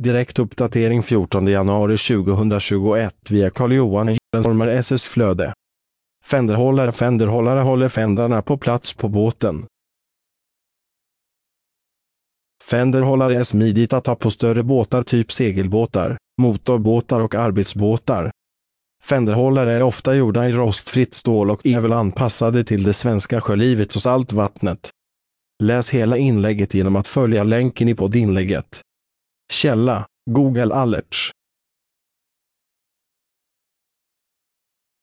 Direkt uppdatering 14 januari 2021 via Carl-Johan Gyllenholmer SS Flöde. Fenderhållare Fenderhållare håller fendrarna på plats på båten. Fenderhållare är smidigt att ha på större båtar typ segelbåtar, motorbåtar och arbetsbåtar. Fenderhållare är ofta gjorda i rostfritt stål och är väl anpassade till det svenska sjölivet och saltvattnet. Läs hela inlägget genom att följa länken i poddinlägget. Källa Google Alerts.